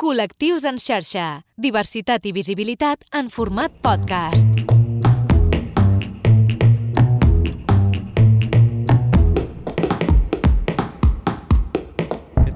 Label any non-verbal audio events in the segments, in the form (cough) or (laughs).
Col·lectius en xarxa. Diversitat i visibilitat en format podcast.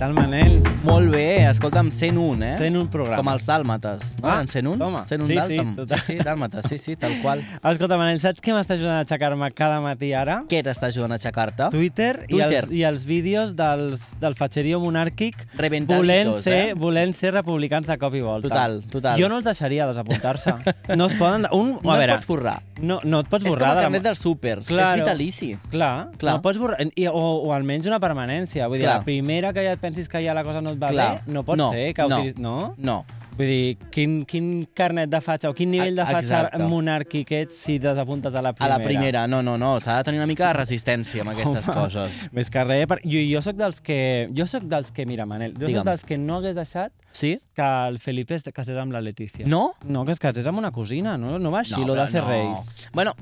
Tal, Manel? Molt bé, escolta'm, 101, eh? 101 programes. Com els dàlmates. No? Ah, en 101? toma. 101 Sí, sí, total. sí, sí, (laughs) dàlmates, sí, sí, tal qual. Escolta, Manel, saps què m'està ajudant a aixecar-me cada matí ara? Què t'està ajudant a aixecar-te? Twitter, I, Twitter. els, i els vídeos dels, del fatxeria monàrquic volent ser, eh? volent ser republicans de cop i volta. Total, total. Jo no els deixaria desapuntar-se. no es poden... Un, No a et veure, pots borrar. no, no et pots És com borrar. el de carnet dels súpers, Claro. és vitalici. Clar, Clar. no pots borrar, i, o, o almenys una permanència. Vull dir, Clar. la primera que ja et pensis que ja la cosa no et va Clar. bé, no pot No, ser que no. utilitzis... No? No. Vull dir, quin, quin carnet de fatxa o quin nivell de A- fatxa exacte. monàrquic ets si desapuntes a la A primera? la primera, no, no, no, s'ha de tenir una mica de resistència amb aquestes Home, coses. Més que res, per... jo, jo sóc dels que... Jo sóc dels que, mira, Manel, jo Digue'm. sóc dels que no hagués deixat Sí? que el Felipe es casés amb la Letícia. No? No, que es casés amb una cosina, no, no va així, no, lo de ser no. reis. Bueno,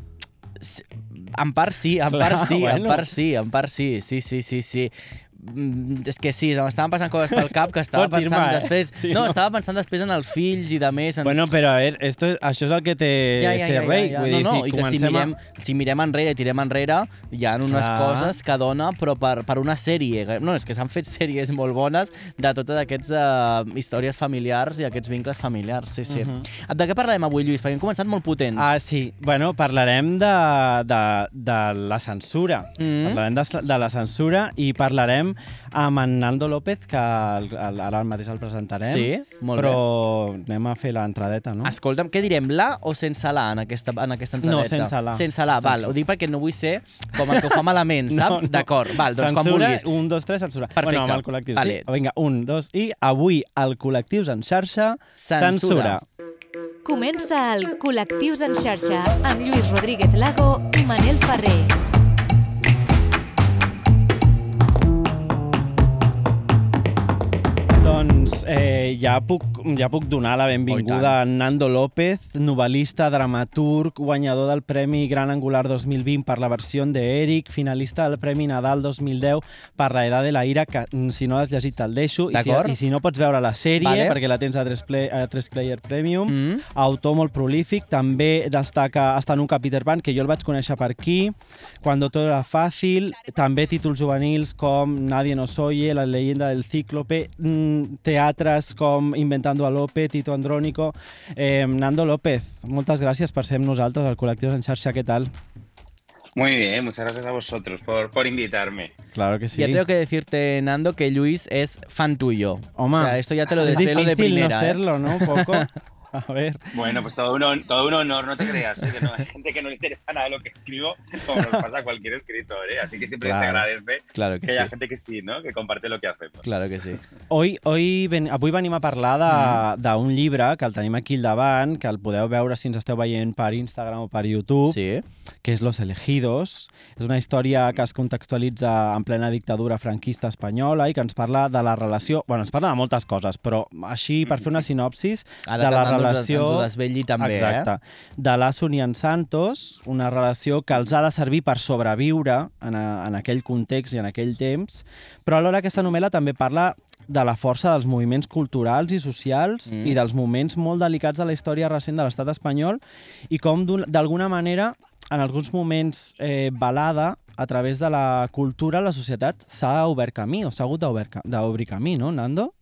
en part sí, en Clar, part sí, bueno. en part sí, en part sí, sí, sí, sí, sí. Mm, És que sí, m'estaven passant coses pel cap que (laughs) estava dir-me, pensant eh? després... Sí, no, no? estava pensant després en els fills i de més... En... Bueno, però a veure, esto, això és el que té ser rei. Vull no, dir, no, si i que si mirem, si mirem enrere i tirem enrere, hi ha unes Clar. coses que dona, però per, per una sèrie. No, és que s'han fet sèries molt bones de totes aquestes uh, històries familiars i aquests vincles familiars, sí, sí. Mhm. De què parlarem avui, Lluís? Perquè hem començat molt potents. Ah, sí. Bueno, parlarem de, de, de la censura. Mm. Parlarem de, de la censura i parlarem amb en Nando López, que el, el, ara mateix el presentarem. Sí, molt però anem a fer l'entradeta, no? Escolta'm, què direm, la o sense la en aquesta, en aquesta No, entradeta? sense la. Sense la, val. Sense. Ho dic perquè no vull ser com el que ho fa malament, (laughs) saps? D'acord, val, doncs quan censura, vulguis. un, dos, tres, censura. Perfecte. Bueno, amb el col·lectiu, Vale. sí. Vinga, un, dos, i avui el Col·lectius en xarxa Censura. Comença el Col·lectius en xarxa amb Lluís Rodríguez Lago i Manel Ferrer. down Doncs eh, ja, puc, ja puc donar la Oh, benvinguda a Nando López, novel·lista, dramaturg, guanyador del Premi Gran Angular 2020 per la versió de Eric, finalista del Premi Nadal 2010 per la Edad de la Ira, que mm, si no l'has llegit te'l deixo, i si, i si no pots veure la sèrie, Vale. perquè la tens a 3, play, a 3 Player Premium, Mm. autor molt prolífic, també destaca està en un Peter Pan, que jo el vaig conèixer per aquí, Cuando todo era fácil, també títols juvenils com Nadie nos oye, La leyenda del cíclope, mm, teatres com Inventando a Lope, Tito Andrónico... Eh, Nando López, moltes gràcies per ser amb nosaltres al Col·lectiu en xarxa, què tal? Muy bien, muchas gracias a vosotros por, por invitarme. Claro que sí. Ya tengo que decirte, Nando, que Luis es fan tuyo. Home, O sea, esto ya te lo es desvelo de difícil primera. no ¿eh? serlo, ¿no? Un poco. (laughs) (laughs) A ver. Bueno, pues todo un, todo un honor, no te creas, ¿eh? que no, hay gente que no le interesa nada lo que escribo, como nos pasa a cualquier escritor, ¿eh? así que siempre se Claro. agradece Claro que que haya sí. gente que sí, ¿no? que comparte lo que hacemos. Claro que sí. Hoy, hoy ven, avui venim a parlar de- d'un llibre que el tenim aquí al davant, que el podeu veure si ens esteu veient per Instagram o per YouTube, Sí. que és Los Elegidos. És una història que es contextualitza en plena dictadura franquista espanyola i que ens parla de la relació... bueno, ens parla de moltes coses, però així, per fer una sinopsis, Ara de la ens- relació... ens ho desvetlli també, Exacte. eh? De l'Asun i en Santos, una relació que els ha de servir per sobreviure en, a, en aquell context i en aquell temps, però alhora aquesta novel·la també parla de la força dels moviments culturals i socials Mm. i dels moments molt delicats de la història recent de l'estat espanyol i com d'alguna manera en alguns moments eh, balada a través de la cultura la societat s'ha obert camí o s'ha hagut d'obrir camí, no, Nando?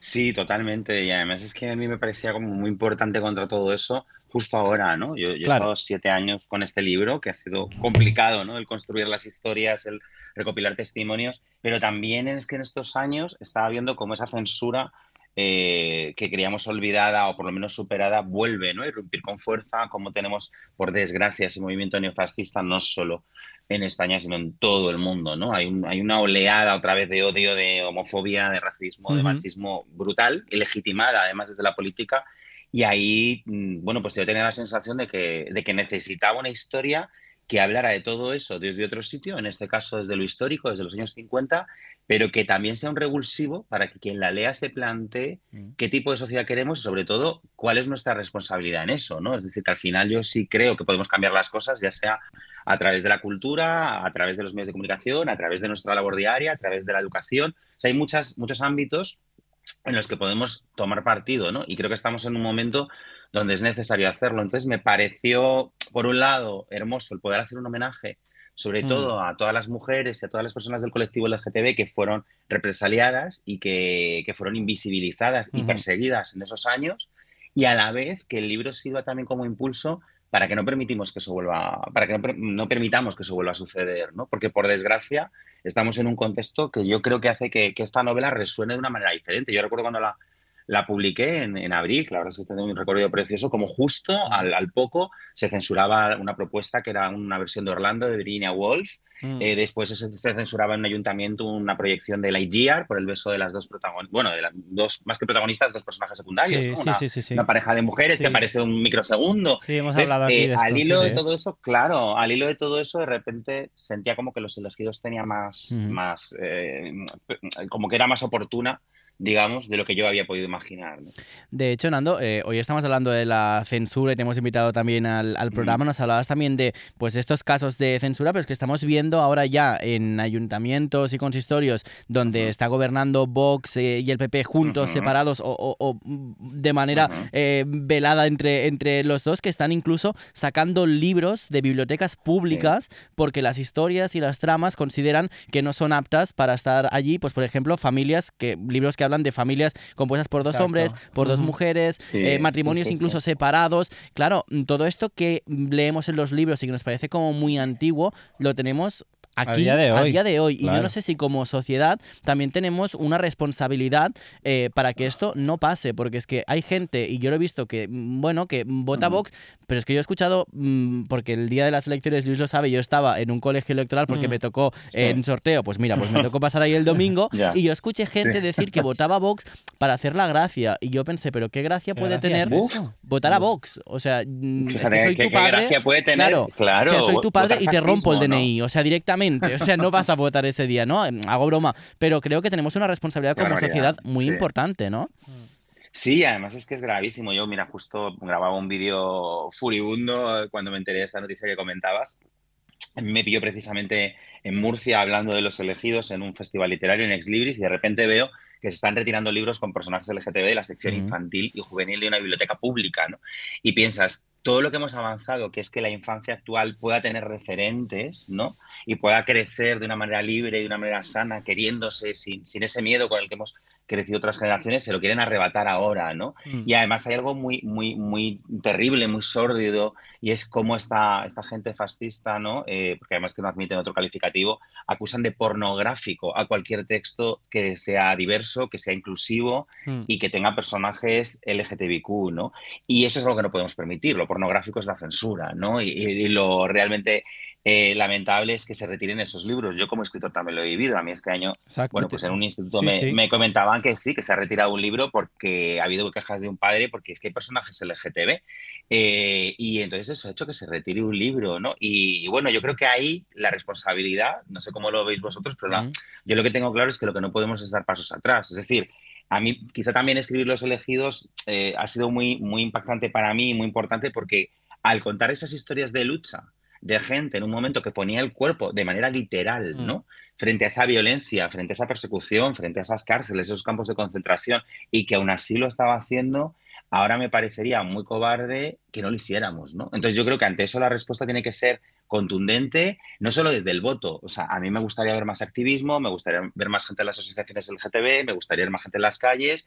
Sí, totalmente, y además es que a mí me parecía como muy importante contra todo eso justo ahora, ¿no? Yo, yo he estado siete años con este libro, que ha sido complicado, ¿no? El construir las historias, el recopilar testimonios, pero también es que en estos años estaba viendo cómo esa censura eh, que creíamos olvidada o por lo menos superada vuelve, ¿no? Irrumpir con fuerza, como tenemos, por desgracia, ese movimiento neofascista no solo en España, sino en todo el mundo, ¿no? Hay, un- hay una oleada otra vez de odio, de homofobia, de racismo, de Ujú. machismo brutal legitimada además desde la política. Y ahí, mm, bueno, pues yo tenía la sensación de que, de que necesitaba una historia que hablara de todo eso desde otro sitio, en este caso desde lo histórico, desde los años 50, pero que también sea un revulsivo para que quien la lea se plantee Mm. qué tipo de sociedad queremos y sobre todo cuál es nuestra responsabilidad en eso, ¿no? Es decir, que al final yo sí creo que podemos cambiar las cosas, ya sea a través de la cultura, a través de los medios de comunicación, a través de nuestra labor diaria, a través de la educación. O sea, hay muchas, muchos ámbitos en los que podemos tomar partido, ¿no? Y creo que estamos en un momento donde es necesario hacerlo. Entonces me pareció, por un lado, hermoso el poder hacer un homenaje, sobre Mm. todo a todas las mujeres y a todas las personas del colectivo LGTB que fueron represaliadas y que, que fueron invisibilizadas y perseguidas en esos años, y a la vez que el libro sirva también como impulso para que no permitimos que eso vuelva, para que no, per- no permitamos que eso vuelva a suceder, ¿no? Porque por desgracia estamos en un contexto que yo creo que hace que, que esta novela resuene de una manera diferente. Yo recuerdo cuando la, la publiqué en, en abril, la verdad es que tengo un recorrido precioso, como justo al, al poco se censuraba una propuesta que era una versión de Orlando de Virginia Woolf, Mm. eh, después se, se censuraba en un ayuntamiento una proyección de Lightyear por el beso de las dos protagonistas, bueno, de las dos, más que protagonistas, dos personajes secundarios, Sí, ¿no? sí, una, sí, pareja de mujeres que parece un microsegundo. Sí, hemos Entonces, hablado aquí eh, de esto. al hilo de todo eso, claro, al hilo de todo eso, de repente sentía como que los elegidos tenían más, más eh, como que era más oportuna, digamos, de lo que yo había podido imaginar. ¿no? De hecho, Nando, eh, hoy estamos hablando de la censura y te hemos invitado también al, al programa. Nos hablabas también de pues estos casos de censura, pero es que estamos viendo ahora ya en ayuntamientos y consistorios donde está gobernando Vox eh, y el PP juntos, separados o, o- o, mm, de manera eh, velada entre, entre los dos, que están incluso sacando libros de bibliotecas públicas porque las historias y las tramas consideran que no son aptas para estar allí. Pues, por ejemplo, familias que libros que hablan de familias compuestas por dos Exacto. hombres, por dos mujeres, Sí, eh, matrimonios sí, sí, incluso sí. separados. Claro, todo esto que leemos en los libros y que nos parece como muy antiguo, lo tenemos aquí día de hoy, día de hoy. Y yo no sé si como sociedad también tenemos una responsabilidad eh, para que esto no pase, porque es que hay gente, y yo lo he visto, que, mm, bueno, que vota. Vox, pero es que yo he escuchado, mm, porque el día de las elecciones, Luis lo sabe, yo estaba en un colegio electoral porque me tocó Sí. en sorteo, pues mira, pues me tocó pasar ahí el domingo, (laughs) y yo escuché gente Sí. decir que votaba Vox para hacer la gracia, y yo pensé, pero ¿qué gracia ¿Qué puede gracia tener es votar a. Vox? O sea, mm, es que soy ¿qué- tu qué padre. gracia puede tener? Claro, Claro, o sea, soy tu padre y te rompo el. DNI, o sea, directamente. O sea, no vas a votar ese día, ¿no? Hago broma. Pero creo que tenemos una responsabilidad Qué como barbaridad, sociedad muy sí. importante, ¿no? Sí, además es que es gravísimo. Yo, mira, justo grababa un vídeo furibundo cuando me enteré de esta noticia que comentabas. Me pilló precisamente en Murcia hablando de los elegidos en un festival literario en Ex Libris y de repente veo que se están retirando libros con personajes LGTB de la sección infantil y juvenil de una biblioteca pública, ¿no? Y piensas, todo lo que hemos avanzado, que es que la infancia actual pueda tener referentes, ¿no? Y pueda crecer de una manera libre de una manera sana, queriéndose, sin, sin ese miedo con el que hemos crecido otras generaciones, se lo quieren arrebatar ahora, ¿no? Mm. Y además hay algo muy, muy, muy terrible, muy sórdido, y es cómo esta, esta gente fascista, ¿no? Eh, porque además que no admiten otro calificativo, acusan de pornográfico a cualquier texto que sea diverso, que sea inclusivo Mm. y que tenga personajes LGTBIQ, ¿no? Y eso es algo que no podemos permitir. Lo pornográfico es la censura, ¿no? Y lo realmente eh, lamentable es que se retiren esos libros. Yo como escritor también lo he vivido. A mí este año Exacto. bueno, pues en un instituto Sí, me, sí. me comentaban que sí, que se ha retirado un libro porque ha habido quejas de un padre porque es que hay personajes LGTB. eh, y entonces eso ha hecho que se retire un libro, ¿no? Y, y bueno, yo creo que ahí la responsabilidad, no sé cómo lo veis vosotros, pero la- yo lo que tengo claro es que lo que no podemos es dar pasos atrás. Es decir, a mí quizá también escribir Los elegidos eh, ha sido muy, muy impactante para mí, muy importante porque al contar esas historias de lucha de gente en un momento que ponía el cuerpo de manera literal, Mm. ¿no? Frente a esa violencia, frente a esa persecución, frente a esas cárceles, esos campos de concentración, y que aún así lo estaba haciendo, ahora me parecería muy cobarde que no lo hiciéramos, ¿no? Entonces yo creo que ante eso la respuesta tiene que ser contundente, no solo desde el voto. O sea, a mí me gustaría ver más activismo, me gustaría ver más gente en las asociaciones LGTB, me gustaría ver más gente en las calles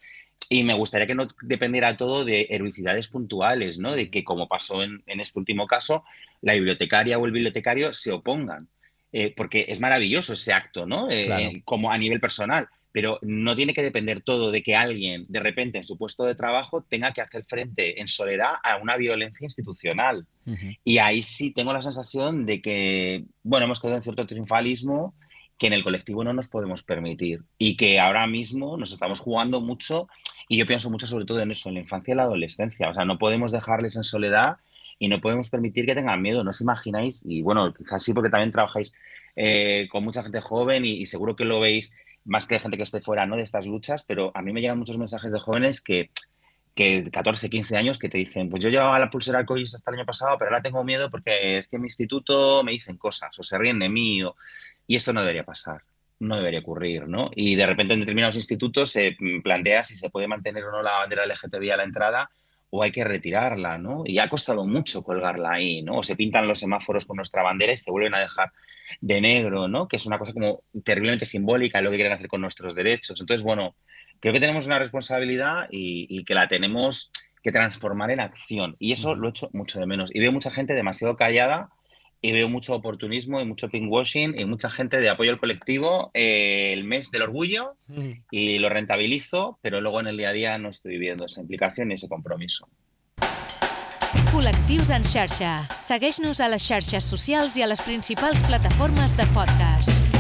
y me gustaría que no dependiera todo de heroicidades puntuales, ¿no? De que, como pasó en, en este último caso, la bibliotecaria o el bibliotecario se opongan. Eh, porque es maravilloso ese acto, ¿no? Eh, Claro. como a nivel personal. Pero no tiene que depender todo de que alguien, de repente, en su puesto de trabajo, tenga que hacer frente en soledad a una violencia institucional. Y ahí sí tengo la sensación de que, bueno, hemos quedado en cierto triunfalismo que en el colectivo no nos podemos permitir y que ahora mismo nos estamos jugando mucho y yo pienso mucho sobre todo en eso, en la infancia y la adolescencia. O sea, no podemos dejarles en soledad y no podemos permitir que tengan miedo. No os imagináis, y bueno, quizás sí porque también trabajáis eh, con mucha gente joven y, y seguro que lo veis más que gente que esté fuera ¿no? de estas luchas, pero a mí me llegan muchos mensajes de jóvenes que, que 14, 15 años que te dicen, pues yo llevaba la pulsera arcoíris hasta el año pasado, pero ahora tengo miedo porque es que en mi instituto me dicen cosas o se ríen de mí o- y esto no debería pasar. no debería ocurrir, ¿no? Y de repente en determinados institutos se plantea si se puede mantener o no la bandera LGTBI a la entrada o hay que retirarla, ¿no? Y ha costado mucho colgarla ahí, ¿no? O se pintan los semáforos con nuestra bandera y se vuelven a dejar de negro, ¿no? Que es una cosa como terriblemente simbólica de lo que quieren hacer con nuestros derechos. Entonces, bueno, creo que tenemos una responsabilidad y, que la tenemos que transformar en acción. Y eso lo echo mucho de menos. Y veo mucha gente demasiado callada y veo mucho oportunismo y mucho pinkwashing y mucha gente de apoyo al colectivo eh, el mes del orgullo y lo rentabilizo, pero luego en el día a día no estoy viviendo esa implicación ni ese compromiso. Col·lectius en xarxa. Segueix-nos a les xarxes socials i a les principals plataformes de podcast.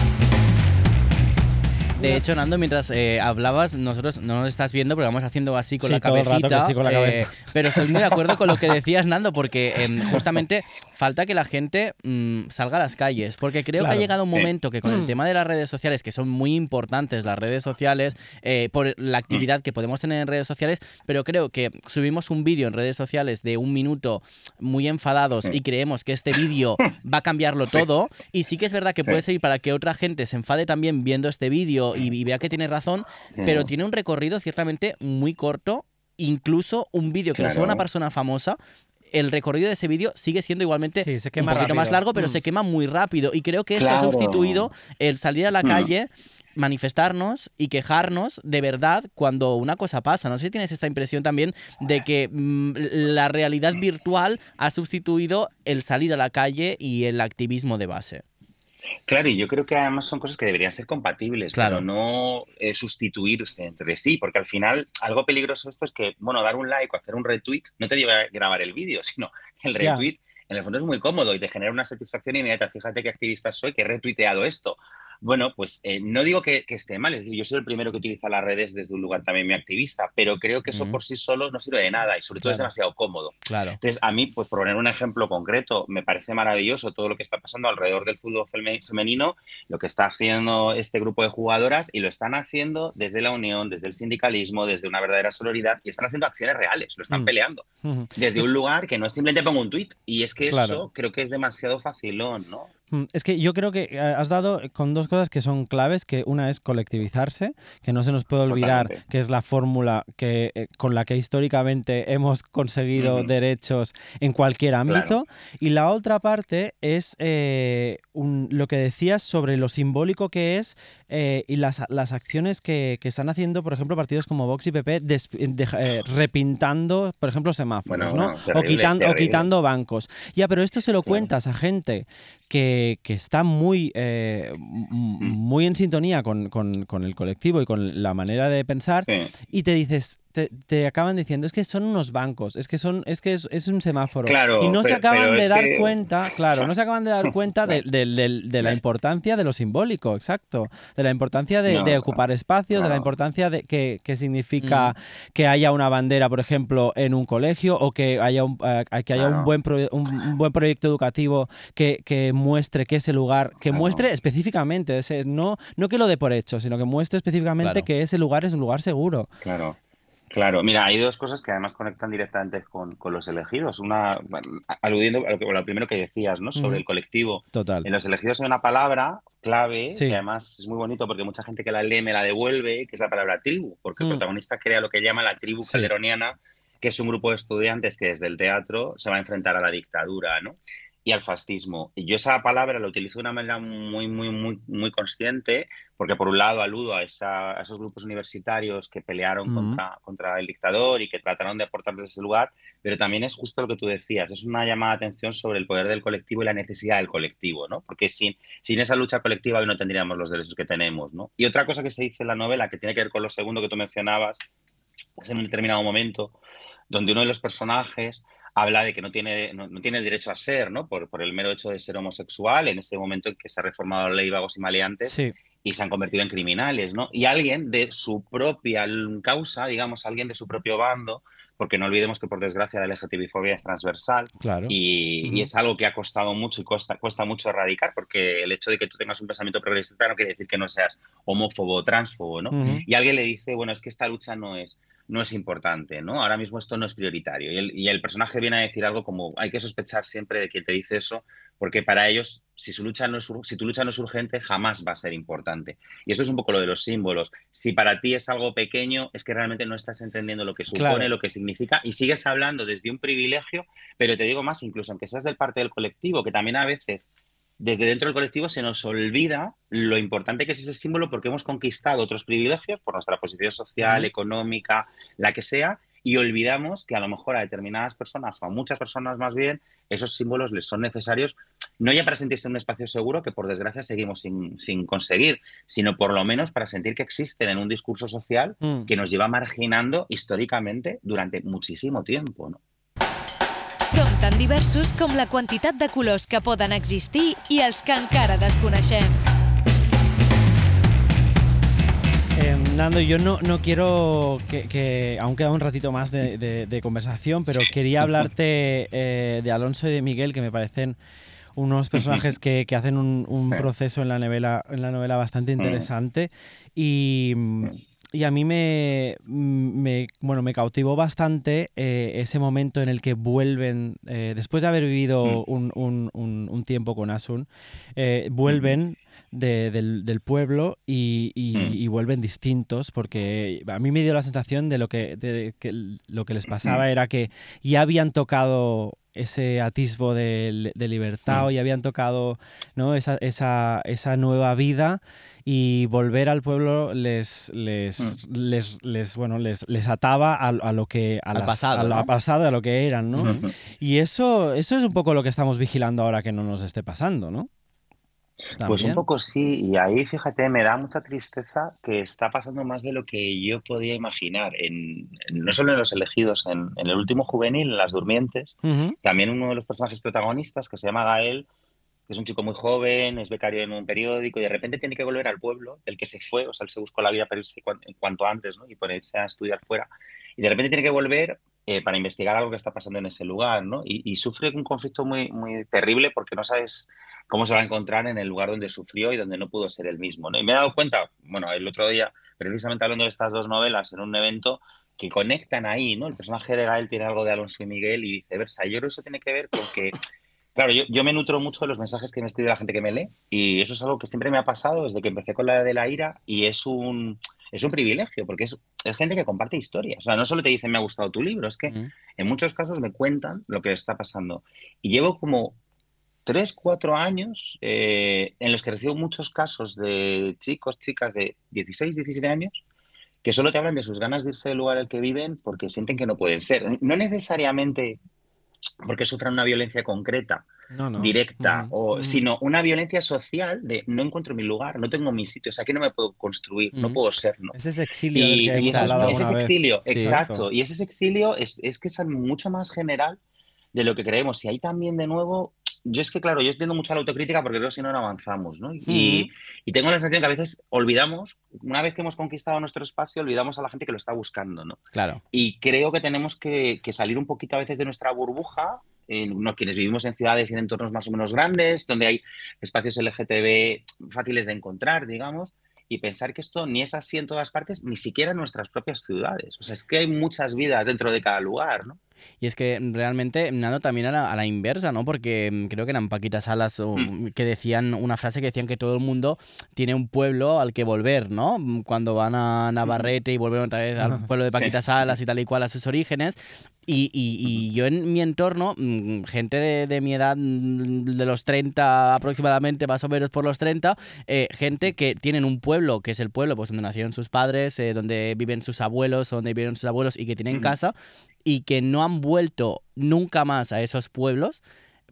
De hecho, Nando, mientras eh, hablabas, nosotros no nos estás viendo, pero vamos haciendo así con Sí, la cabecita. sí, con la eh, pero estoy muy de acuerdo con lo que (laughs) decías, Nando, porque em, justamente falta que la gente mm, salga a las calles. Porque creo que ha llegado un sí. momento que con el tema de las redes sociales, que son muy importantes las redes sociales, eh, por la actividad que podemos tener en redes sociales, pero creo que subimos un vídeo en redes sociales de un minuto muy enfadados y creemos que este vídeo (laughs) va a cambiarlo todo. Y sí que es verdad que puede servir para que otra gente se enfade también viendo este vídeo y, y vea que tiene razón, pero Mm. tiene un recorrido ciertamente muy corto. Incluso un vídeo que lo suba una Claro. persona famosa, el recorrido de ese vídeo sigue siendo igualmente Sí, se un poquito más largo, pero se quema muy rápido. Y creo que esto ha Claro. sustituido el salir a la Mm. calle manifestarnos y quejarnos de verdad cuando una cosa pasa. No sé si tienes esta impresión también de que mm, la realidad virtual ha sustituido el salir a la calle y el activismo de base. Claro, y yo creo que además son cosas que deberían ser compatibles, Claro. pero no eh, sustituirse entre sí, porque al final algo peligroso esto es que, bueno, dar un like o hacer un retweet no te lleva a grabar el vídeo, (laughs) sino el retweet en el fondo es muy cómodo y te genera una satisfacción inmediata. Fíjate qué activista soy, que he retuiteado esto. Bueno, pues eh, no digo que, que esté mal, es decir, yo soy el primero que utiliza las redes desde un lugar también muy activista, pero creo que eso por sí solo no sirve de nada y sobre todo es demasiado cómodo. Claro. Entonces, a mí, pues por poner un ejemplo concreto, me parece maravilloso todo lo que está pasando alrededor del fútbol feme- femenino, lo que está haciendo este grupo de jugadoras y lo están haciendo desde la unión, desde el sindicalismo, desde una verdadera sororidad y están haciendo acciones reales, lo están Mm. peleando desde un lugar que no es simplemente pongo un tuit y es que Claro. eso creo que es demasiado facilón, ¿no? Mm, Es que yo creo que eh, has dado con dos cosas que son claves, que una es colectivizarse, que no se nos puede olvidar Totalmente. que es la fórmula que, eh, con la que históricamente hemos (laughs) conseguido derechos en cualquier ámbito. Y la otra parte es eh, un- lo que decías sobre lo simbólico que es eh, y las, las acciones que, que están haciendo, por ejemplo, partidos como Vox y PP, des- de- eh, repintando, por ejemplo, semáforos, Bueno, ¿no? o, quitando, o terrible. quitando bancos. Ya, pero esto se lo cuentas a gente que, que está muy, eh, Mm. muy en sintonía con, con- con el colectivo y con la manera de pensar Sí. y te dices, te, te acaban diciendo, es que son unos bancos, es que son, es que es, es un semáforo. Claro, y no se acaban de dar que- cuenta, claro, no se acaban de dar (laughs) cuenta de, de- de- de la importancia de lo simbólico, exacto. De la importancia de, No, de ocupar espacios, de la importancia de que, que significa que haya una bandera, por ejemplo, en un colegio o que haya un, eh, que haya un, buen pro- un, un buen proyecto educativo que, que muestre que ese lugar, que Claro. muestre específicamente, ese, no, no que lo dé por hecho, sino que muestre específicamente Claro. que ese lugar es un lugar seguro. Claro. Claro, mira, hay dos cosas que además conectan directamente con, con los elegidos. Una, aludiendo a lo, que- a lo primero que decías, ¿no? Sobre el colectivo. Total. En los elegidos hay una palabra clave Sí. que además es muy bonito porque mucha gente que la lee me la devuelve, que es la palabra tribu, porque el Mm. protagonista crea lo que llama la tribu Sí. calderoniana, que es un grupo de estudiantes que desde el teatro se va a enfrentar a la dictadura, ¿no? Y al fascismo. Y yo esa palabra la utilizo de una manera muy, muy, muy, muy consciente, porque por un lado aludo a, esa- a esos grupos universitarios que pelearon contra, contra el dictador y que trataron de aportar desde ese lugar, pero también es justo lo que tú decías, es una llamada de atención sobre el poder del colectivo y la necesidad del colectivo, ¿no? Porque sin, sin esa lucha colectiva hoy no tendríamos los derechos que tenemos, ¿no? Y otra cosa que se dice en la novela, que tiene que ver con lo segundo que tú mencionabas, es en un determinado momento donde uno de los personajes habla de que no tiene, no, no tiene el derecho a ser, ¿no? Por, por el mero hecho de ser homosexual, en este momento en que se ha reformado la ley vagos y maleantes, Sí. y se han convertido en criminales, ¿no? Y alguien de su propia causa, digamos, alguien de su propio bando, porque no olvidemos que por desgracia la LGTBI-fobia es transversal Claro. y, y es algo que ha costado mucho y cuesta, cuesta mucho erradicar, porque el hecho de que tú tengas un pensamiento progresista no quiere decir que no seas homófobo o transfobo, ¿no? Y alguien le dice, bueno, es que esta lucha no es, no es importante, ¿no? Ahora mismo esto no es prioritario. Y el, y el, personaje viene a decir algo como, hay que sospechar siempre de quien te dice eso, porque para ellos, si, su lucha no es, si tu lucha no es urgente, jamás va a ser importante. Y esto es un poco lo de los símbolos. Si para ti es algo pequeño, es que realmente no estás entendiendo lo que supone, claro. lo que significa, y sigues hablando desde un privilegio, pero te digo más, incluso aunque seas del parte del colectivo, que también a veces desde dentro del colectivo se nos olvida lo importante que es ese símbolo porque hemos conquistado otros privilegios por nuestra posición social, económica, la que sea, y olvidamos que a lo mejor a determinadas personas o a muchas personas más bien esos símbolos les son necesarios no ya para sentirse en un espacio seguro que por desgracia seguimos sin, sin conseguir, sino por lo menos para sentir que existen en un discurso social mm. que nos lleva marginando históricamente durante muchísimo tiempo. ¿no? Som tan diversos com la quantitat de colors que poden existir i els que encara desconeixem. Eh, Nando, yo no, no quiero que, que, aún queda un ratito más de, de, de conversación, pero sí. quería hablarte eh, de Alonso y de Miguel, que me parecen unos personajes que, que hacen un, un proceso en la novela, en la novela bastante interesante. Y, y a mí me, me, bueno, me cautivó bastante eh, ese momento en el que vuelven, eh, después de haber vivido un, un, un, un tiempo con Asun, eh, vuelven de, del, del, pueblo y, y, y, vuelven distintos, porque a mí me dio la sensación de lo que, de, que lo que les pasaba era que ya habían tocado ese atisbo de, de libertad y habían tocado ¿no? esa, esa, esa nueva vida y volver al pueblo les les, mm. les, les, bueno les, les ataba a, a, lo que a al las, pasado, a lo ¿no? pasado a lo que eran no uh -huh. y eso eso es un poco lo que estamos vigilando ahora que no nos esté pasando no ¿También? Pues un poco sí, y ahí fíjate, me da mucha tristeza que está pasando más de lo que yo podía imaginar, en, en no solo en los elegidos, en, en, el último juvenil, en Las Durmientes, uh -huh. también uno de los personajes protagonistas, que se llama Gael, es un chico muy joven, es becario en un periódico y de repente tiene que volver al pueblo del que se fue, o sea, él se buscó la vida para irse cuanto antes ¿no? y ponerse a estudiar fuera. Y de repente tiene que volver eh, para investigar algo que está pasando en ese lugar, ¿no? Y, y, sufre un conflicto muy, muy terrible porque no sabes cómo se va a encontrar en el lugar donde sufrió y donde no pudo ser el mismo, ¿no? Y me he dado cuenta, bueno, el otro día, precisamente hablando de estas dos novelas en un evento, que conectan ahí, ¿no? El personaje de Gael tiene algo de Alonso y Miguel y viceversa. Yo creo que eso tiene que ver con que Claro, yo, yo, me nutro mucho de los mensajes que me escribe la gente que me lee y eso es algo que siempre me ha pasado desde que empecé con la de la ira y es un, es un privilegio porque es, es gente que comparte historias. O sea, no solo te dicen me ha gustado tu libro, es que mm. en muchos casos me cuentan lo que les está pasando. Y llevo como tres, cuatro años eh, en los que recibo muchos casos de chicos, chicas de 16, 17 años que solo te hablan de sus ganas de irse del lugar al que viven porque sienten que no pueden ser. No necesariamente porque sufran una violencia concreta, no, no. directa, mm, o, mm. sino una violencia social de no encuentro mi lugar, no tengo mi sitio, o sea, aquí no me puedo construir, mm. no puedo ser. ¿no? Es ese exilio. Y, que y ese, ese es exilio, sí, exacto. Y ese exilio es, es que es mucho más general de lo que creemos. Y ahí también, de nuevo, yo es que, claro, yo entiendo mucho la autocrítica porque creo que si no, no avanzamos, ¿no? Y, -huh. y, tengo la sensación que a veces olvidamos, una vez que hemos conquistado nuestro espacio, olvidamos a la gente que lo está buscando, ¿no? Claro. Y creo que tenemos que, que salir un poquito a veces de nuestra burbuja, eh, no, quienes vivimos en ciudades y en entornos más o menos grandes, donde hay espacios LGTB fáciles de encontrar, digamos, y pensar que esto ni es así en todas partes, ni siquiera en nuestras propias ciudades. O sea, es que hay muchas vidas dentro de cada lugar, ¿no? Y es que realmente, Nando, también a la, a la inversa, ¿no? Porque mm, creo que eran Paquitas Salas mm. que decían una frase que decían que todo el mundo tiene un pueblo al que volver, ¿no? Mm, cuando van a Navarrete y vuelven otra vez al pueblo de Paquitas sí. Salas y tal y cual a sus orígenes. Y, y, y, yo en mi entorno, gente de, de, mi edad, de los 30 aproximadamente, más o menos por los 30, eh, gente que tienen un pueblo, que es el pueblo pues, donde nacieron sus padres, eh, donde viven sus abuelos, donde vivieron sus abuelos y que tienen mm. casa, y que no han vuelto nunca más a esos pueblos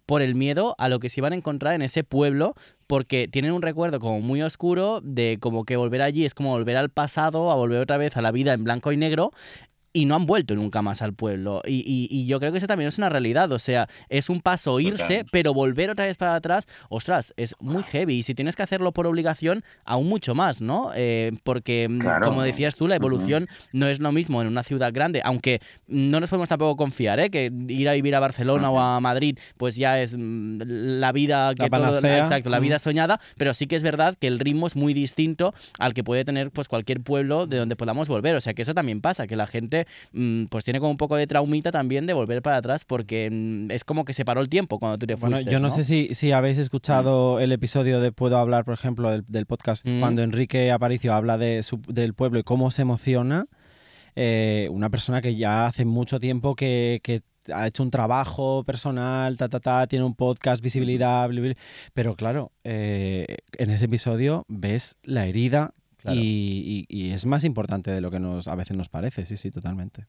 por el miedo a lo que se iban a encontrar en ese pueblo, porque tienen un recuerdo como muy oscuro de como que volver allí es como volver al pasado, a volver otra vez a la vida en blanco y negro, y no han vuelto nunca más al pueblo. Y, y, y, yo creo que eso también es una realidad. O sea, es un paso irse, pero volver otra vez para atrás, ostras, es muy heavy. Y si tienes que hacerlo por obligación, aún mucho más, ¿no? Eh, porque, mm, claro. como decías tú, la evolución uh -huh. no es lo mismo en una ciudad grande, aunque no nos podemos tampoco confiar, ¿eh? Que ir a vivir a Barcelona uh -huh. o a Madrid, pues ya es mm, la vida que la todo, exacto, la uh -huh. vida soñada, pero sí que es verdad que el ritmo es muy distinto al que puede tener pues cualquier pueblo de donde podamos volver. O sea, que eso también pasa, que la gente gente mm, pues tiene como un poco de traumita también de volver para atrás porque mm, es como que se paró el tiempo cuando tú te fuiste. Bueno, yo no, sé si, si habéis escuchado el episodio de Puedo hablar, por ejemplo, del, del podcast, Mm. cuando Enrique Aparicio habla de su- del pueblo y cómo se emociona. eh, una persona que ya hace mucho tiempo que, que ha hecho un trabajo personal, ta, ta, ta, tiene un podcast, visibilidad, pero claro, eh, en ese episodio ves la herida Claro. y, y- y es más importante de lo que nos a veces nos parece, sí, sí, totalmente.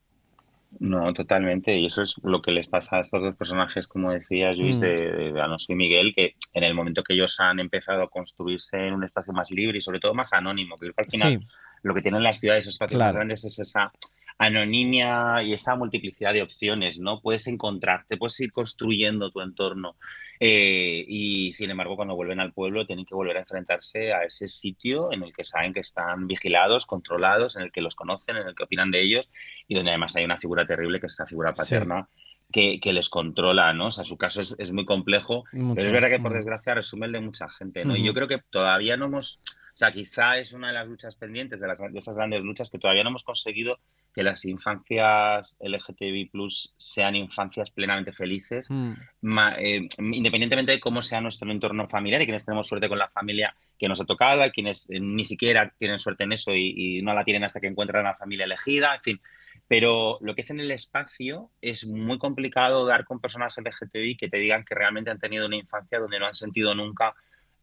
No, totalmente. Y eso es lo que les pasa a estos dos personajes, como decía Luis, Mm. de, de Alonso y Miguel, que en el momento que ellos han empezado a construirse en un espacio más libre y sobre todo más anónimo, que al final Sí, lo que tienen las ciudades, esos espacios Claro. más grandes, es esa anonimia y esa multiplicidad de opciones, ¿no? Puedes encontrarte, puedes ir construyendo tu entorno. Eh, y sin embargo, cuando vuelven al pueblo, tienen que volver a enfrentarse a ese sitio en el que saben que están vigilados, controlados, en el que los conocen, en el que opinan de ellos y donde además hay una figura terrible que es la figura Sí. paterna. Que, que les controla, ¿no? O sea, su caso es, es muy complejo, mucho. pero es verdad que por Mm. desgracia resume el de mucha gente, ¿no? Y yo creo que todavía no hemos, o sea, quizá es una de las luchas pendientes, de, las, de esas grandes luchas, que todavía no hemos conseguido que las infancias LGTBI sean infancias plenamente felices, Mm. ma- eh, independientemente de cómo sea nuestro entorno familiar y quienes tenemos suerte con la familia que nos ha tocado, hay quienes eh, ni siquiera tienen suerte en eso y, y no la tienen hasta que encuentran la familia elegida, en fin. Pero lo que es en el espacio es muy complicado dar con personas LGTBI que te digan que realmente han tenido una infancia donde no han sentido nunca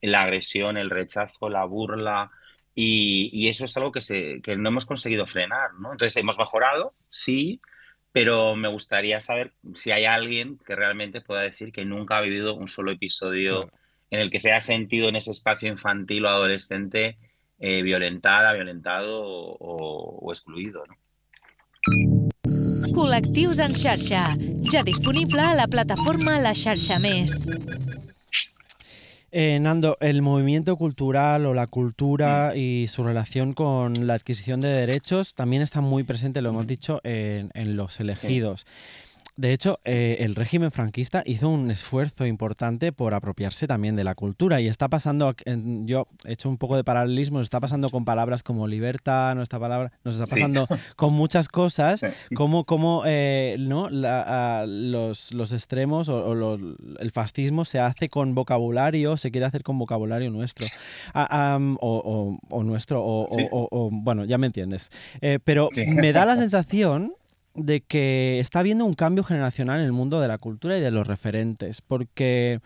la agresión, el rechazo, la burla. Y, y eso es algo que, se, que no hemos conseguido frenar, ¿no? Entonces, hemos mejorado, sí, pero me gustaría saber si hay alguien que realmente pueda decir que nunca ha vivido un solo episodio Claro. en el que se ha sentido en ese espacio infantil o adolescente eh, violentada, violentado o, o- o excluido, ¿no? Col·lectius en xarxa, ja disponible a la plataforma La Xarxa Més. Eh, Nando, el movimiento cultural o la cultura y su relación con la adquisición de derechos también está muy presente, lo hemos dicho, en, en los elegidos. De hecho, eh, el régimen franquista hizo un esfuerzo importante por apropiarse también de la cultura y está pasando, yo he hecho un poco de paralelismo, está pasando con palabras como libertad, está, palabra, nos está Sí. pasando con muchas cosas, (laughs) Sí. cómo, cómo, eh, ¿no? La- a- los, los extremos o, o lo- el fascismo se hace con vocabulario, se quiere hacer con vocabulario nuestro, Ah, am, o, o- o nuestro, o, Sí. bueno, ya me entiendes. Eh, pero me da la (laughs) sensación de que está habiendo un cambio generacional en el mundo de la cultura y de los referentes, porque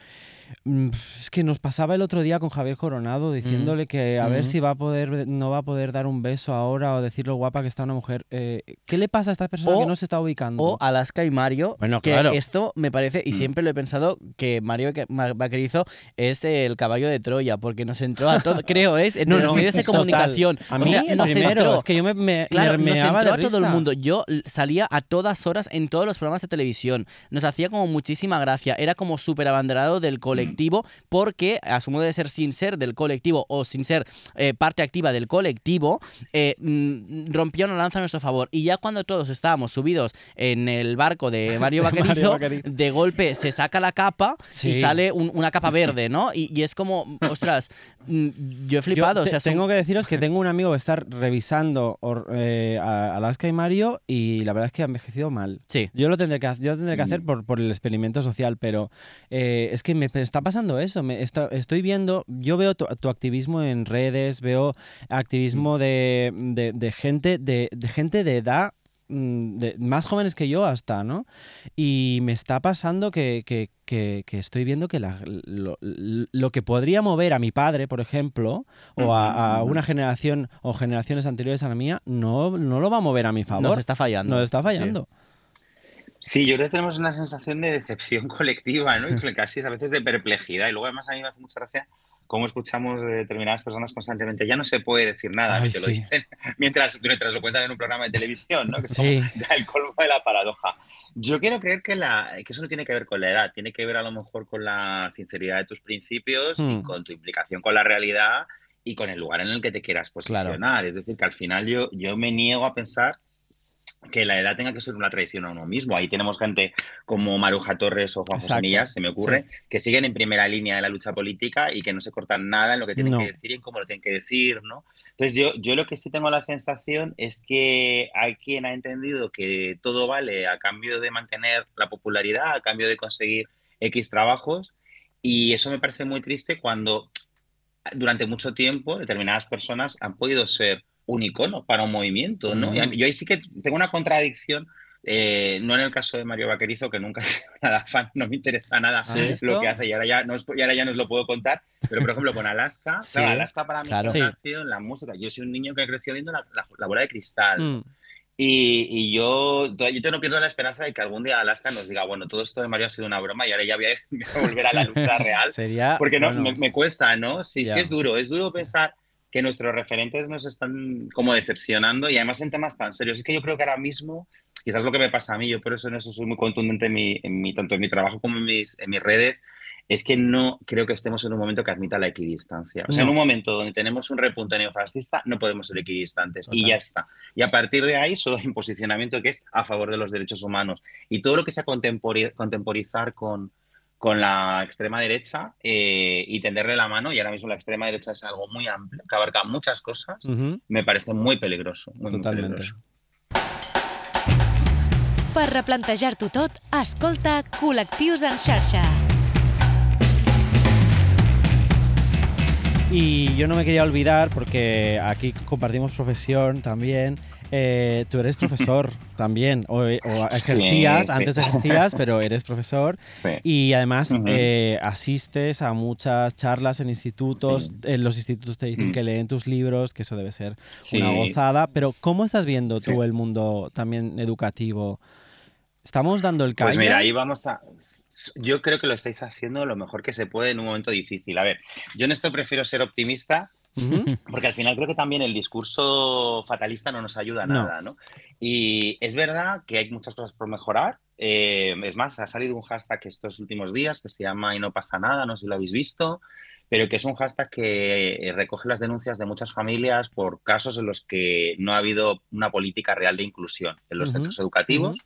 es que nos pasaba el otro día con Javier Coronado diciéndole que a ver Ujú. si va a poder, no va a poder dar un beso ahora o decir lo guapa que está una mujer. Eh, ¿Qué le pasa a esta persona O- que no se está ubicando? O Alaska y Mario, Bueno, que claro. esto me parece, y Mm. siempre lo he pensado, que Mario que- Ma- Vaquerizo es el caballo de Troya, porque nos entró a todo, (laughs) creo, es en No, los no, medios de total. comunicación. A o mí sea, nos primero, entró. es que yo me, me, Claro, me nos meaba entró de a todo el mundo. Yo salía a todas horas en todos los programas de televisión. Nos hacía como muchísima gracia. Era como súper abanderado del colectivo porque, asumo de ser sin ser del colectivo o sin ser eh, parte activa del colectivo, eh, mm, rompía una lanza a nuestro favor. Y ya cuando todos estábamos subidos en el barco de (laughs) Mario Vaquerizo, de golpe se saca la capa y sale un- una capa (laughs) verde, ¿no? Y, y es como, ostras, mm, yo he flipado. Yo o sea, son- tengo que deciros que tengo un amigo que está revisando or- eh, Alaska y Mario y la verdad es que ha envejecido mal. Sí. Yo lo tendré que, yo lo tendré que hacer Mm. por, por el experimento social, pero eh, es que me está pasando eso. Me está- estoy viendo, yo veo tu, tu activismo en redes, veo activismo de, de- de gente de, de gente de edad mm, de- más jóvenes que yo hasta, ¿no? Y me está pasando que, que- que- que estoy viendo que la- lo, lo que podría mover a mi padre, por ejemplo, o a, una generación o generaciones anteriores a la mía, no, no lo va a mover a mi favor. Nos está fallando. Nos está fallando. Sí, yo creo que tenemos una sensación de decepción (laughs) colectiva, ¿no? Y casi a veces de perplejidad. Y luego además a mí me hace mucha gracia cómo escuchamos de determinadas personas constantemente. Ya no se puede decir nada, Ay, que lo sí. dicen (laughs) mientras, mientras lo cuentan en un programa de televisión, ¿no? Que es Sí. (laughs) ya el colmo de la paradoja. Yo quiero creer que, la, que eso no tiene que ver con la edad, tiene que ver a lo mejor con la sinceridad de tus principios y Hmm. con tu implicación con la realidad y con el lugar en el que te quieras posicionar. Es decir, que al final yo, yo me niego a pensar que la edad tenga que ser una traición a uno mismo. Ahí tenemos gente como Maruja Torres o Juan José Exacto, Millas, se me ocurre, que siguen en primera línea de la lucha política y que no se cortan nada en lo que tienen No. que decir y en cómo lo tienen que decir, ¿no? Entonces yo, yo lo que sí tengo la sensación es que hay quien ha entendido que todo vale a cambio de mantener la popularidad, a cambio de conseguir X trabajos y eso me parece muy triste cuando durante mucho tiempo determinadas personas han podido ser un icono para un movimiento, ¿no? Mm. Yo ahí sí que tengo una contradicción, eh, no en el caso de Mario Vaquerizo, que nunca (laughs) he sido nada fan, no me interesa nada ¿Sí? lo ¿Esto? que hace y ahora ya no, os- y ahora ya no os lo puedo contar, pero por ejemplo con Alaska, (laughs) Sí. claro, Alaska para mí Claro. la canción, la música, yo soy un niño que creció viendo la, la- la bola de cristal Mm. y, y yo, yo te no pierdo la esperanza de que algún día Alaska nos diga, bueno, todo esto de Mario ha sido una broma y ahora ya voy a, (laughs) voy a volver a la lucha real Sería. porque no, bueno, me, me cuesta, ¿no? Sí, Ya. sí es duro, es duro pensar que nuestros referentes nos están como decepcionando y además en temas tan serios. Es que yo creo que ahora mismo, quizás lo que me pasa a mí, yo por eso en eso soy muy contundente en mi, en mi- tanto en mi trabajo como en mis, en mis redes, es que no creo que estemos en un momento que admita la equidistancia. O sea, en un momento donde tenemos un repunte neofascista, no podemos ser equidistantes y ya está. Y a partir de ahí solo hay un posicionamiento que es a favor de los derechos humanos. Y todo lo que sea contempori- contemporizar con, con la extrema derecha eh, y tenderle la mano, y ahora mismo la extrema derecha es algo muy amplio, que abarca muchas cosas, me parece muy peligroso. Muy, muy Totalmente. peligroso. Per replantejar-t'ho tot, escolta Col·lectius en xarxa. Y yo no me quería olvidar, porque aquí compartimos profesión también. Eh, tú eres profesor (laughs) también, o, o ejercías, sí. antes ejercías, pero eres profesor. Sí. Y además eh, asistes a muchas charlas en institutos. En los institutos te dicen Mm. que leen tus libros, que eso debe ser una gozada. Pero ¿cómo estás viendo tú el mundo también educativo? ¿Estamos dando el callo? Pues mira, ahí vamos a. Yo creo que lo estáis haciendo lo mejor que se puede en un momento difícil. A ver, yo en esto prefiero ser optimista. Porque al final creo que también el discurso fatalista no nos ayuda a No. nada, ¿no? Y es verdad que hay muchas cosas por mejorar. Eh, es más, ha salido un hashtag estos últimos días que se llama Y no pasa nada, no sé si lo habéis visto, pero que es un hashtag que eh, recoge las denuncias de muchas familias por casos en los que no ha habido una política real de inclusión en los Ujú, centros educativos.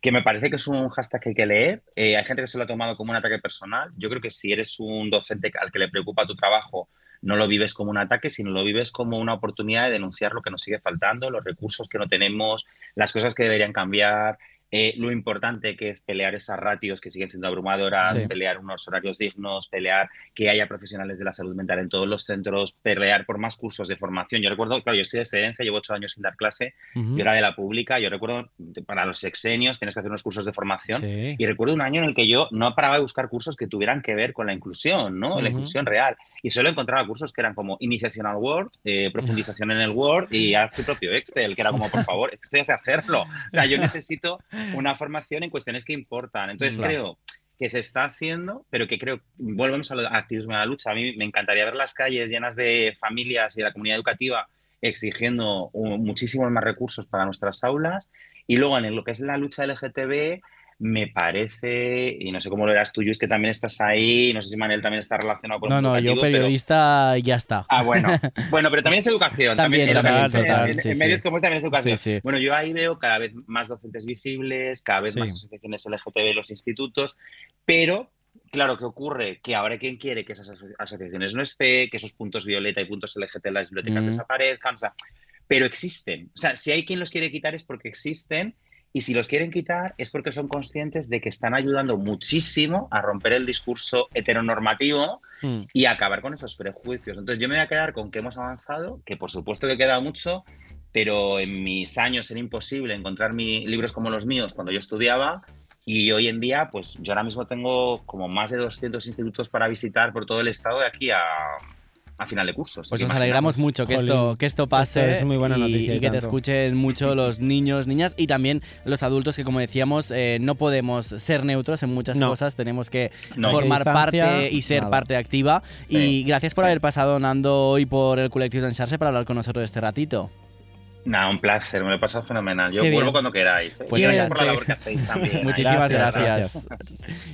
Que me parece que es un hashtag que hay que leer. Eh, hay gente que se lo ha tomado como un ataque personal. Yo creo que si eres un docente al que le preocupa tu trabajo, no lo vives como un ataque, sino lo vives como una oportunidad de denunciar lo que nos sigue faltando, los recursos que no tenemos, las cosas que deberían cambiar, eh, lo importante que es pelear esas ratios que siguen siendo abrumadoras, Sí. pelear unos horarios dignos, pelear que haya profesionales de la salud mental en todos los centros, pelear por más cursos de formación. Yo recuerdo, claro, yo estoy de excedencia, llevo ocho años sin dar clase, yo era de la pública, yo recuerdo para los sexenios tienes que hacer unos cursos de formación Sí. y recuerdo un año en el que yo no paraba de buscar cursos que tuvieran que ver con la inclusión, ¿no? La inclusión real. Y solo encontraba cursos que eran como iniciación al Word, eh, profundización en el Word y haz tu propio Excel, que era como, por favor, sé hacerlo. O sea, yo necesito una formación en cuestiones que importan. Entonces Claro. creo que se está haciendo, pero que creo, volvemos al activismo de la lucha. A mí me encantaría ver las calles llenas de familias y de la comunidad educativa exigiendo muchísimos más recursos para nuestras aulas. Y luego en lo que es la lucha LGTB, me parece, y no sé cómo lo eras tú, Luis, que también estás ahí, no sé si Manel también está relacionado con No, no, yo pero- periodista ya está. Ah, bueno. (laughs) Bueno, pero también es educación. También, que total, en, sí, en sí. medios como también es educación. Sí. Bueno, yo ahí veo cada vez más docentes visibles, cada vez más asociaciones LGTB en los institutos, pero claro, ¿qué ocurre? Que ahora quien quiere que esas aso- asociaciones no estén, que esos puntos violeta y puntos LGT en las bibliotecas Mm. desaparezcan, o sea, pero existen. O sea, si hay quien los quiere quitar es porque existen y si los quieren quitar es porque son conscientes de que están ayudando muchísimo a romper el discurso heteronormativo Mm. y acabar con esos prejuicios. Entonces yo me voy a quedar con que hemos avanzado, que por supuesto que queda mucho, pero en mis años era imposible encontrar mi- libros como los míos cuando yo estudiaba y hoy en día pues yo ahora mismo tengo como más de 200 institutos para visitar por todo el estado de aquí a, a final de curso. Pues nos alegramos imaginaos. mucho que Jolín, esto, que esto pase esto es muy buena y, noticia y que te escuchen mucho los niños, niñas y también los adultos que como decíamos eh, no podemos ser neutros en muchas No. cosas, tenemos que No. formar parte y ser nada. parte activa Sí, y gracias por sí. haber pasado Nando hoy por el colectivo de Ensarse para hablar con nosotros este ratito. Nada, un placer, me lo he pasado fenomenal. Yo Qué vuelvo bien. cuando queráis. ¿eh? Pues gracias por la labor que hacéis también. (laughs) Muchísimas Gracias, gràcies.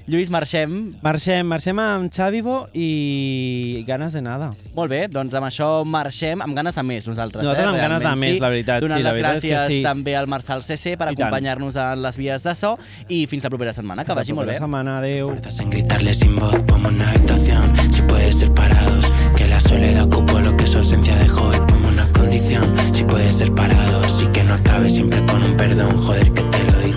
Lluís, marxem. Marxem, marxem amb Xavivo i ganes de nada. Molt bé, doncs amb això marxem amb ganes de més nosaltres. Nosaltres eh? amb ganes de Realment, més, sí. la veritat, Donant sí, la les veritat és que gràcies sí. també al Marçal CC per acompanyar-nos en les vies de so i fins la propera setmana, que vagi molt bé. setmana, adeu. Fuerzas en gritarle sin voz como una habitación Si puede ser parados Que la soledad ocupó lo que su ausencia dejó Si puede ser parado, así que no acabe siempre con un perdón. Joder, que te lo di.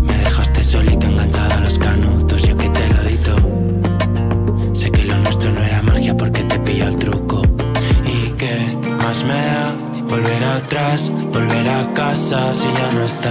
Me dejaste solito enganchado a los canutos, yo que te lo di. Sé que lo nuestro no era magia porque te pilló el truco. Y que más me da volver atrás, volver a casa si ya no estás.